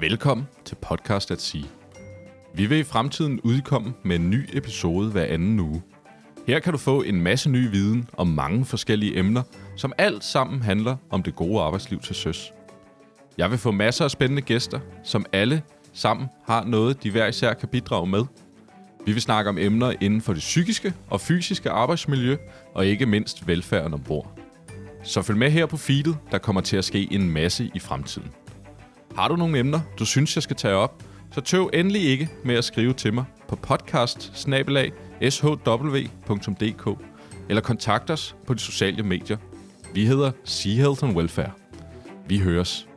Velkommen til Podcast at sige. Vi vil i fremtiden udkomme med en ny episode hver anden uge. Her kan du få en masse ny viden om mange forskellige emner, som alt sammen handler om det gode arbejdsliv til søs. Jeg vil få masser af spændende gæster, som alle sammen har noget, de hver især kan bidrage med. Vi vil snakke om emner inden for det psykiske og fysiske arbejdsmiljø, og ikke mindst velfærden ombord. Så følg med her på feedet, der kommer til at ske en masse i fremtiden. Har du nogle emner, du synes, jeg skal tage op, så tøv endelig ikke med at skrive til mig på podcast shw.dk eller kontakt os på de sociale medier. Vi hedder Sea Health and Welfare. Vi høres.